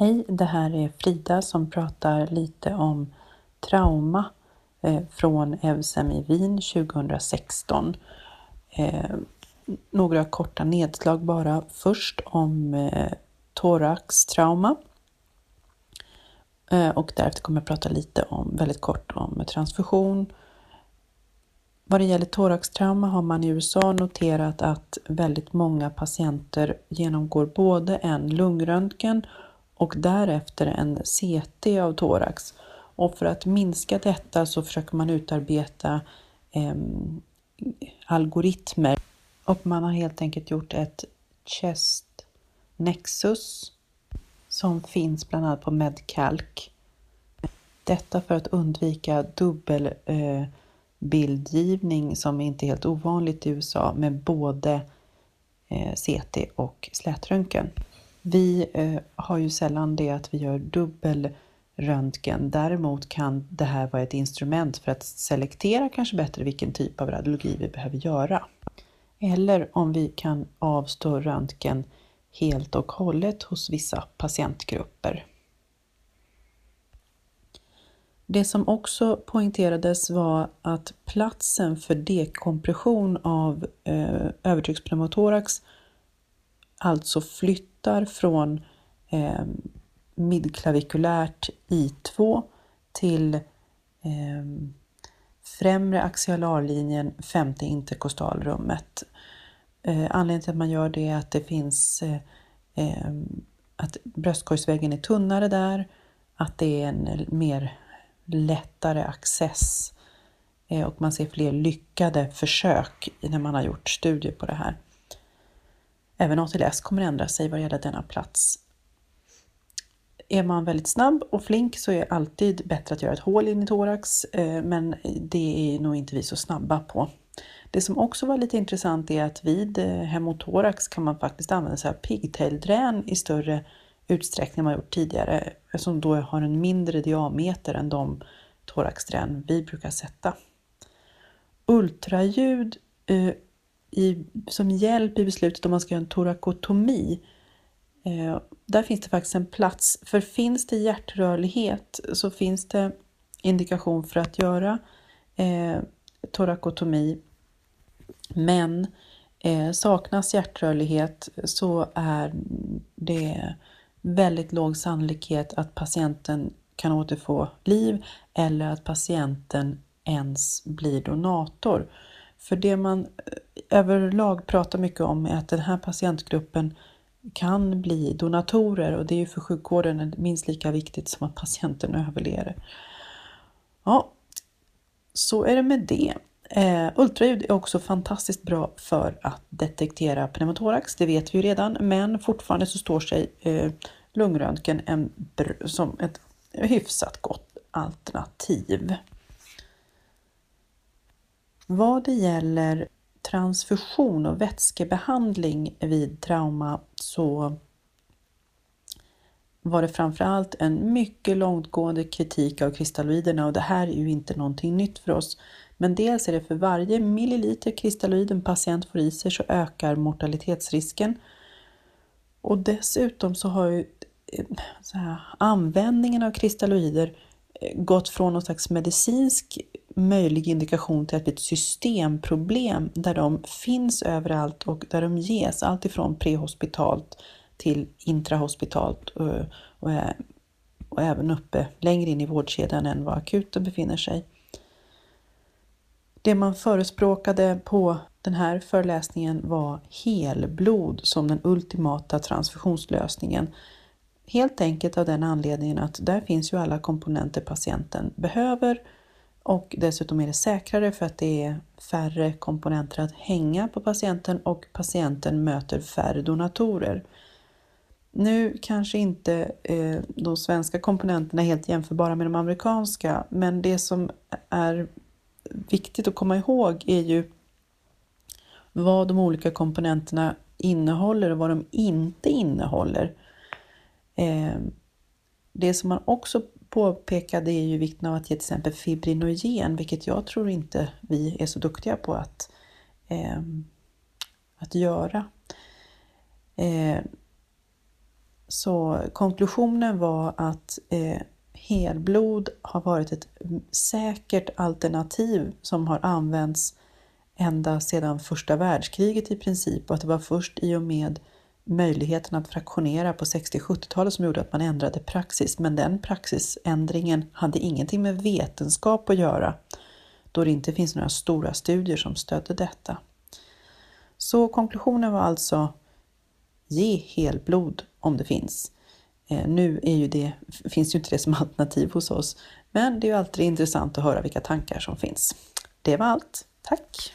Hej, det här är Frida som pratar lite om trauma eh, från Evsem i Wien 2016. Eh, några korta nedslag bara. Först om eh, thoraxtrauma. Och därefter kommer jag prata lite om, väldigt kort om transfusion. Vad det gäller thoraxtrauma har man i USA noterat att väldigt många patienter genomgår både en lungröntgen och därefter en CT av thorax. Och för att minska detta så försöker man utarbeta eh, algoritmer och man har helt enkelt gjort ett Chest Nexus som finns bland annat på Medcalc. Detta för att undvika dubbelbildgivning eh, som inte är helt ovanligt i USA med både eh, CT och slätröntgen. Vi eh, har ju sällan det att vi gör dubbel röntgen. Däremot kan det här vara ett instrument för att selektera kanske bättre vilken typ av radiologi vi behöver göra. Eller om vi kan avstå röntgen helt och hållet hos vissa patientgrupper. Det som också poängterades var att platsen för dekompression av eh, övertryckspneumotorax alltså flyttar från eh, midklavikulärt I2 till eh, främre axialarlinjen, femte interkostalrummet. Eh, anledningen till att man gör det är att det finns eh, eh att bröstkorgsväggen är tunnare där, att det är en mer lättare access eh, och man ser fler lyckade försök när man har gjort studier på det här. Även ATLS kommer ändra sig vad gäller denna plats. Är man väldigt snabb och flink så är det alltid bättre att göra ett hål in i thorax, eh, men det är nog inte vi så snabba på. Det som också var lite intressant är att vid eh, hemotorax kan man faktiskt använda sig av pigtail-drän i större utsträckning än man gjort tidigare, som då har en mindre diameter än de thoraxdrän vi brukar sätta. Ultraljud eh, i, som hjälp i beslutet om man ska göra en torakotomi. Eh, där finns det faktiskt en plats, för finns det hjärtrörlighet så finns det indikation för att göra eh, torakotomi. Men eh, saknas hjärtrörlighet så är det väldigt låg sannolikhet att patienten kan återfå liv eller att patienten ens blir donator. För det man eh, överlag pratar mycket om är att den här patientgruppen kan bli donatorer och det är ju för sjukvården minst lika viktigt som att patienten överlever. Ja, så är det med det. Eh, ultraljud är också fantastiskt bra för att detektera pneumotorax, det vet vi ju redan, men fortfarande så står sig eh, lungröntgen en, som ett hyfsat gott alternativ. Vad det gäller transfusion och vätskebehandling vid trauma så var det framförallt en mycket långtgående kritik av kristalloiderna och det här är ju inte någonting nytt för oss. Men dels är det för varje milliliter kristalloid en patient får i sig så ökar mortalitetsrisken. Och dessutom så har ju eh, så här, användningen av kristalloider eh, gått från någon slags medicinsk möjlig indikation till att det är ett systemproblem där de finns överallt och där de ges allt ifrån prehospitalt till intrahospitalt eh, och, och, och även uppe längre in i vårdkedjan än vad akuten befinner sig. Det man förespråkade på den här föreläsningen var helblod som den ultimata transfusionslösningen. Helt enkelt av den anledningen att där finns ju alla komponenter patienten behöver och dessutom är det säkrare för att det är färre komponenter att hänga på patienten och patienten möter färre donatorer. Nu kanske inte eh, de svenska komponenterna är helt jämförbara med de amerikanska, men det som är viktigt att komma ihåg är ju vad de olika komponenterna innehåller och vad de inte innehåller. Eh, det som man också påpekade är ju vikten av att ge till exempel fibrinogen, vilket jag tror inte vi är så duktiga på att, eh, att göra. Eh, Så konklusionen var att eh, helblod har varit ett säkert alternativ som har använts ända sedan första världskriget i princip och att det var först i och med möjligheten att fraktionera på 60-70-talet som gjorde att man ändrade praxis. Men den praxisändringen hade ingenting med vetenskap att göra då det inte finns några stora studier som stödde detta. Så konklusionen var alltså ge helblod om det finns. Eh, nu är ju det, finns ju inte det som alternativ hos oss, men det är ju alltid intressant att höra vilka tankar som finns. Det var allt. Tack!